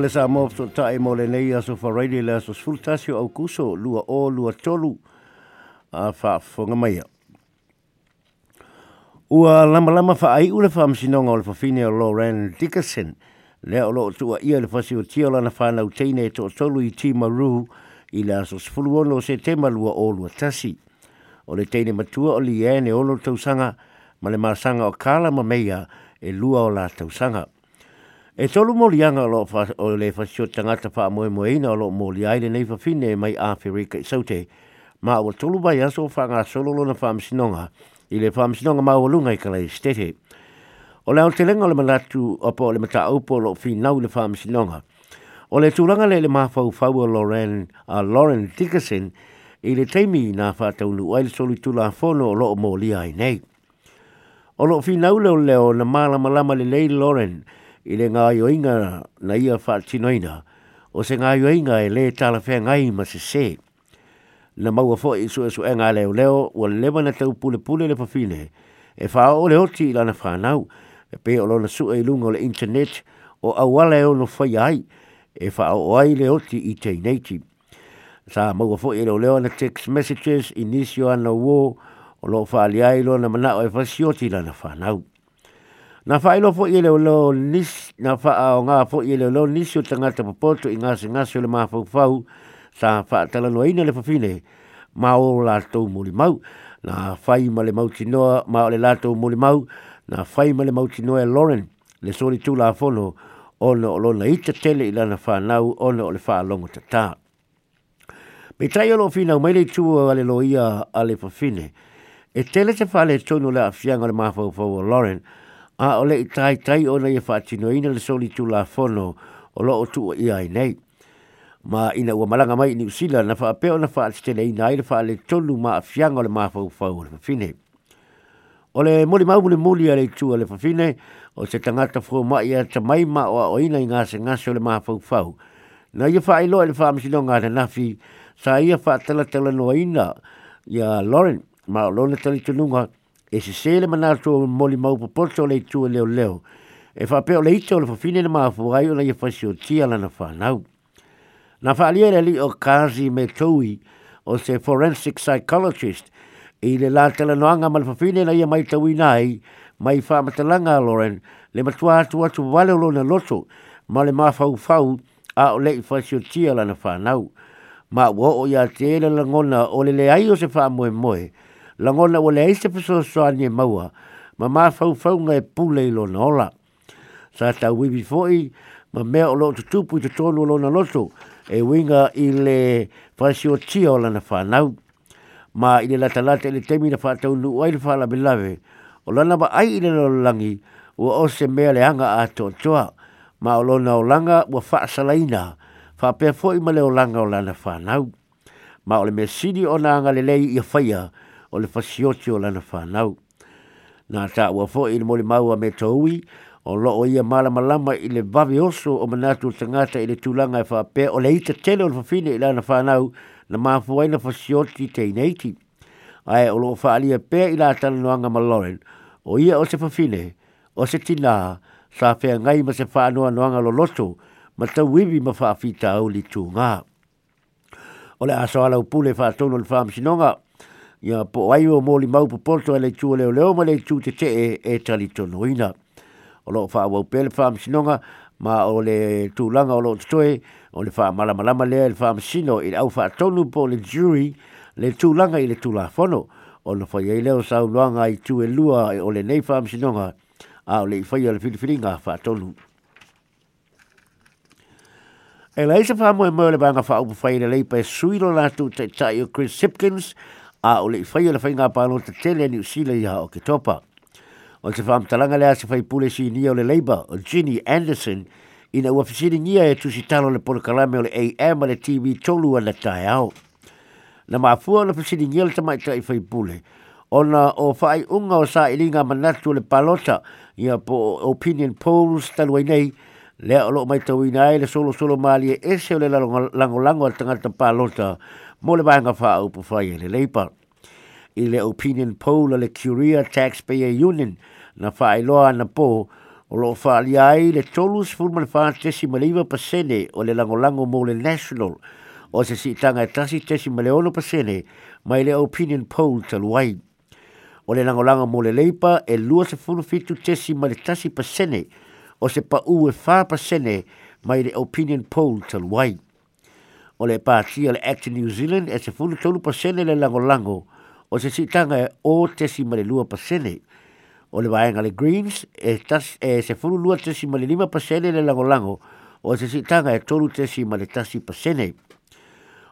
le sa mō so tae mō le nei aso whareire le aso sfultasio au kuso lua o lua tolu a whaafonga mai Ua lama lama wha ai ule whaamsinonga o le whawhine o Lauren Dickerson lea o loo tua ia le fasi o tia lana whanau teine e to tolu i tima ruhu i le aso sfuluono o se lua o lua tasi. O le teine matua o li e ne olo tausanga ma le masanga o kala ma meia e lua o la tausanga. E tolu mo lianga lo fa o le fa sio tangata fa mo mo ina lo mo li ai le nei fa fine mai a ferika i saute. Ma o tolu ba ia so fa nga solo lo na fa msinonga. I le fa msi msinonga ma o lunga i ka lai stete. O le au te lenga le malatu opo le mata upo lo fi nau le fa msinonga. O le tūranga le le mafau fau o Lauren, a Lauren Dickerson i le mi na fa wha taunu ai le solu tula fono o loo mō lia i nei. O fi nau le o leo na mālama lama le lei Lauren, i le ngā ioinga na ia whaatinoina, o se ngā ioinga e le tālawhea ngai ma se se. Na maua fo i su e su e ngā leo leo, ua lewa na tau pule pule le pafine, e wha o le oti i lana whanau, e pe o lona su e lunga o le internet, o awale o no whai ai, e wha o ai le oti i te neiti. Sa maua fo i leo leo na text messages, inisio ana wo, o lo wha aliai lona mana e o e fasioti lana whanau. Na whaelo fo i leo leo na wha o ngā fo i leo leo nis o tangata papoto i ngāse ngāse o le māfau fau, sa fa tala no aina le fafine, ma o la tau muli mau, na whai ma le mau noa, ma o le la tau muli mau, na whai ma le mau noa e Lauren, le soli tū la fono, ono o lo i te tele i na fa nau, o lo le wha longo ta tā. Me tai o lo fina, mai le tū a le loia a le fafine, e tele se fa le tūnu le afianga le māfau fau o Lauren, Lauren, a o le tai tai o nei whaatino ina le soli tu la fono o lo tu i ai nei. Ma ina ua malanga mai ni usila na wha apeo na wha atite nei nai fa le tonu ma afiang fianga o le maa fau fau o le O le muli mau mule muli ale le tu a le fafine o se tangata fua ma ia ta mai ma o a oina i ngase ngase o le maa fau fau. Na ia wha ilo e le wha amisino ngā na nafi sa ia wha tala tala noa ina ia Lauren ma o lona tali tununga ngā e se sele mana to moli mau po porto le tu leo leo e fa pe le ito le fa fine le mafu ai ona ye fasio tia la na fa nau na fa le li o kazi me toi o se forensic psychologist e le la tele no anga mal fa fine na ye mai tawi nai mai fa matalanga loren le matua tu tu vale lo na loto ma le mafu fau a o le fasio tia la na fa nau ma wo o ya tele la ngona o le le ai o se fa moe moe langona o le aise pa soa ni e maua, ma ma fau fau nga e pule ilo na ola. Sa ta wibi foi, ma mea o loo tutupu i tatonu lo loto, e winga i le fasi o tia ola na whanau. Ma i le lata i le temi na whātau nu uai le whāla me lawe, o lana ma ai i le lo langi, ua o se mea le hanga a to toa, ma o lo o langa ua whaasalaina, whapea foi ma le o langa o lana whanau. Ma o le mea sidi o na anga lei i a whaia, o le fasioti o lana whanau. Nā tā ua fo i mo le maua me taui, o lo o ia malamalama i le vave oso o manatu tangata i le tūlanga e whapea o le ita tele o le whawhine i lana whanau na māfuaina fasioti teineiti. Ae o loo whaalia pēr i la noanga ma Lauren, o ia o se whawhine, o se tina, sa whea ngai ma se whaanoa noanga lo loto, ma tau wiwi ma whaafita au li tū O le aso alau pule whaatonu le whaamisinonga, ya po ai o moli mau po porto ele tu le o ma le tu te te e, e tali tonoina. O loo wha wau pele wha sinonga, ma o le tu langa o loo tutoe, o le wha malamalama lea le wha sino i au fa tonu po le jury, le tu langa i le tu la whono. O le whaia i leo sau luanga i tu e lua e o le nei wha sinonga, a o le i whaia le filifiringa wha tonu. E la isa wha mo e mo le banga fa o upu whaia le leipa e suilo la tu te tai o Chris sipkins a ole i whai ala whai ngā pāno te tele ni usile i o ke topa. O te wha amtalanga lea se whai pule si ni o le leiba o Ginny Anderson i na ua whisiri ngia e tusi talo le polakalame o le AM a le TV tolu ala tae au. Na maafua na whisiri ngia le tamai tai whai pule o na o whai unga o sa ili ilinga manatu le palota i a po opinion polls taluai nei lea o lo mai tau i le solo solo maali e ese o le lango lango, lango al tangata palota mole le fa wha po fai le Labour. I le opinion poll le Curia Taxpayer Union na whaeloa na po o lo whaali ai le tolus fulman whaatesi maliwa pasene o le langolango mo National o se sitanga tanga tasi tesi maleono pasene mai le opinion poll taluai. O le langolango lango mole lepa e lua se fitu tesi ma tasi pasene o se pa ue wha pasene mai le opinion poll taluai. o le pāti o le Act New Zealand e se fulu tolu pasene le lango lango o se sitanga e o tesi male lua pasene o le vaenga le Greens e, tas, e se fulu lua tesi male lima pasene le lango lango o se sitanga e tolu tesi male tasi pasene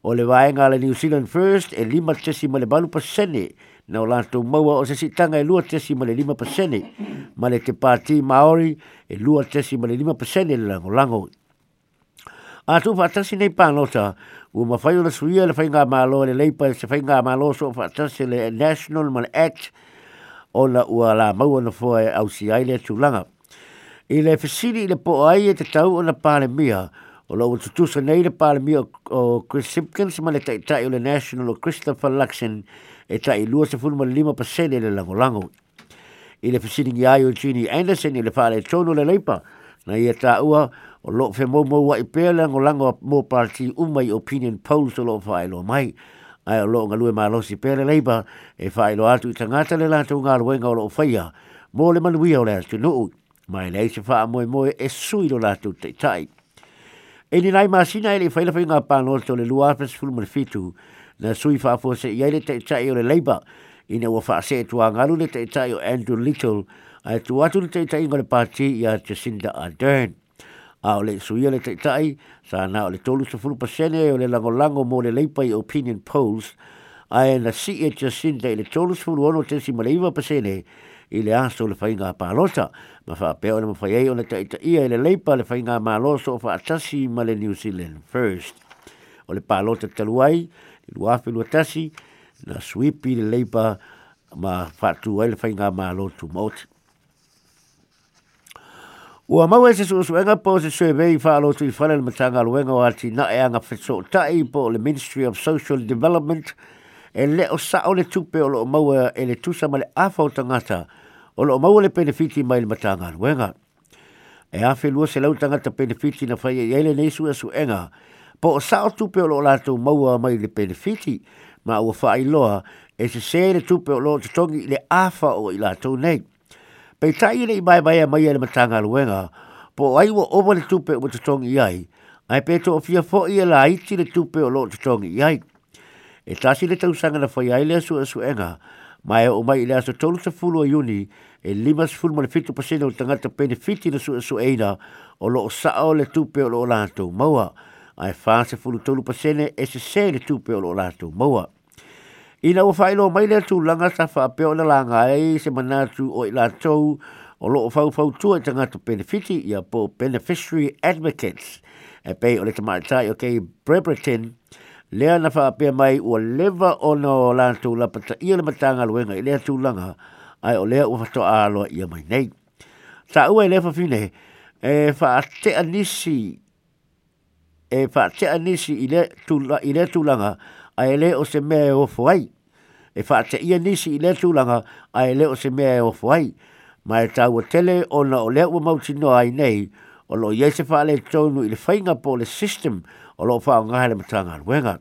o le vaenga le New Zealand First e lima tesi male balu pasene na o lanto maua o se sitanga e lua tesi male lima pasene male te pāti Maori e lua tesi male lima pasene le lango lango A tu whaatasi nei pānota, u ma na suia le fainga malo le leipa se fainga malo so whaatasi le National mal Act o la ua la maua na foi e au si le tulanga I le fisili le po ai e te tau o na pālemia, o la ua nei le mia o Chris Simpkins ma le tai o le National o Christopher Luxon e tai lua se fulma lima pasele le lavolango I le fisili ngi ai o Jeannie Anderson i le pale tonu le leipa, na ia tā ua, o lo fe mo mo wa ipe le ngo lango mo party u mai opinion poll so lo fai lo mai ai lo nga lue ma e lo si pe le leba e fai lo atu tanga ta le lato nga lo nga lo fai ya mo le manu ia le tu no mai le se fa mo mo e sui lo lato te tai e ni nai ma sina ele fai le fai nga pa no to le lua pe sul mo fitu na sui fa fo se ia le te tai o le leba ina wa fa se tu nga lo le te tai o andrew little ai tu atu te tai nga le party ya te sinda adern a ole suia le taitai, sa na ole tolu sa furu pasene, ole lago lango mo le leipa i opinion polls, a e na si e tia sinta i le tolu sa furu ono te si maleiva pasene, i le aso le whainga pālota, ma wha peo le mawhai ei ole taitai i le leipa le whainga mālosa o wha atasi ma le New Zealand first. O le pālota taluai, i luafi luatasi, na suipi le leipa ma fatu ai le whainga mālotu mōtik. Ua maua se su suenga po se sue vei whaalo tui whanel matanga luenga o ati na e anga whetso tai po le Ministry of Social Development e le o sa o le tupe o lo maua e le tusa ma le afa o tangata o lo maua le benefiti mai le matanga luenga. E afe lua se lau tangata benefiti na whaia i ele nei sua suenga po o sa o tupe o lo lato maua mai le benefiti ma ua whaailoa e se se le tupe o lo tutongi le afa o i lato nei. Pei tai ni mai mai mai ele matanga luenga, po ai wo over le tupe with the strong ai, ai pe to fia fo i la iti le tupe o lo te strong ai. E tasi le sanga na whai ai le su su enga, mai o mai le aso tolu se fulu o iuni, e limas fulu mana fitu pasena o tangata pene fiti na su su eina, o lo o le tupe o lo o lantou maua, ai fa se fulu tolu pasene e se se le tupe o lo o maua. ina o faailoa mai le langa sa faapea o le laga ai se manatu o i latou o loo faufautua tanga tagata benefiti ia po beneficiary advocates e pei o le tamaita i o kei brebreton lea na faapea mai ua leva ona o latou lapataia le matagaluega i lea tulaga ae o lea ua fatoaaloa ia mai nei saua i le fafine e faatea nisi e faatea nisi i le langa ai le o se mea e o ai e fa te ia nisi i le tūlanga a e leo se mea e o fwai. Ma e tau o tele o na o leo mauti no ai nei, o lo ye se fa le tonu i le whainga po le system o lo fa o ngahe matanga ruenga.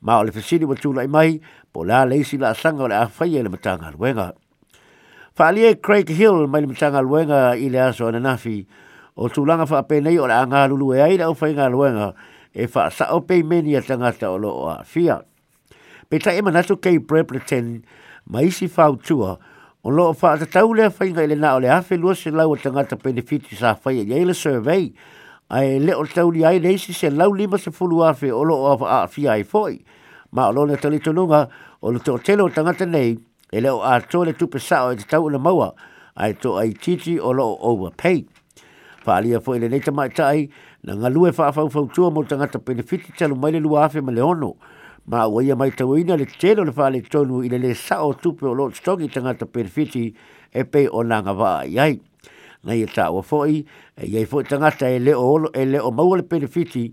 Ma o le fesini wa tūla i mai, po la leisi la sanga o le a whai le matanga ruenga. Fa alie Craig Hill mai le matanga ruenga i le aso ananafi, o tūlanga fa ape nei o le a ngā e aida o whainga ruenga, e fa sa o pei meni a tangata o lo o a fiat pe ta e manatu kei Brebleton ma isi whautua o loo wha ata tau lea whainga ele nā o le hawhi lua se lau o tangata benefiti sa whai e le survey a le o tau li ai neisi se lau lima se fulu awhi o loo a whi ai fhoi ma o loo ne tali tununga o le tō tele o tangata nei e leo a tō le tupe sa o e te tau na maua ai tō ai titi o loo overpaid Whaalia fo ele nei tamai tai, na ngalue wha awhau fautua mo tangata benefiti talu maile lua awhi ma le ono, ma o ia mai ina le tēno le tonu i le sa saʻo tupe o loo totogi tagata pelefiti e o nanga waa i ai na ia taʻua fōi, e iai e foʻi tagata e leo olo e leo maua le pelefiti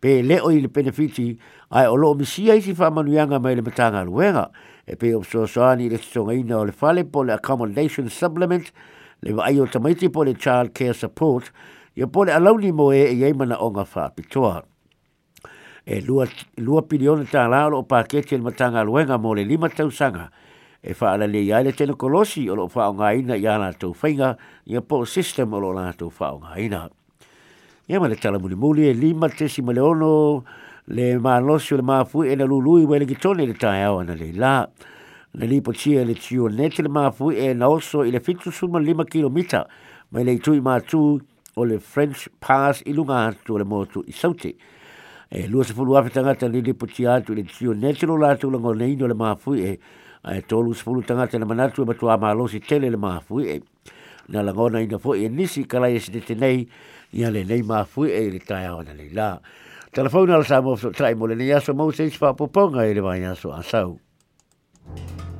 pe leo i le pelefiti ai o o misia isi faamanuiaga mai le ruenga, e pe o soasoani i le ina o le fale po le accommodation supplement le vaai o tamaiti po le child care support ia po le alauni moe e iai fa faapitoa e lua, lua pilione tā rā lo pāketi ni matanga luenga mō le lima tausanga. E fa ala le iai le tēne kolosi o lo fa o ngā ina i ala tau whainga i po system o lo ala tau wha o ngā ina. Ia ma le tala muli muli e lima tesi ma le ono le mā losi o le mā fui e na lului wele ki le tāi au ana le lā. Na li potia le tio neti le mā fui e na oso i le fitu suma lima kilomita ma le itui mā tū o le French Pass i ilunga tu le motu i sauti e lua se fulu afetanga ta lili puti atu le tio netro la atu lango neino le maa e e tolu se fulu tangata le manatu e matua maa losi tele le maa e na lango na ina fui e nisi kalai esi dete nei ia le nei maa e le tae awa le leila telefona la samofso trai mole ne yaso mou seis fa poponga ele vai yaso asau Thank you.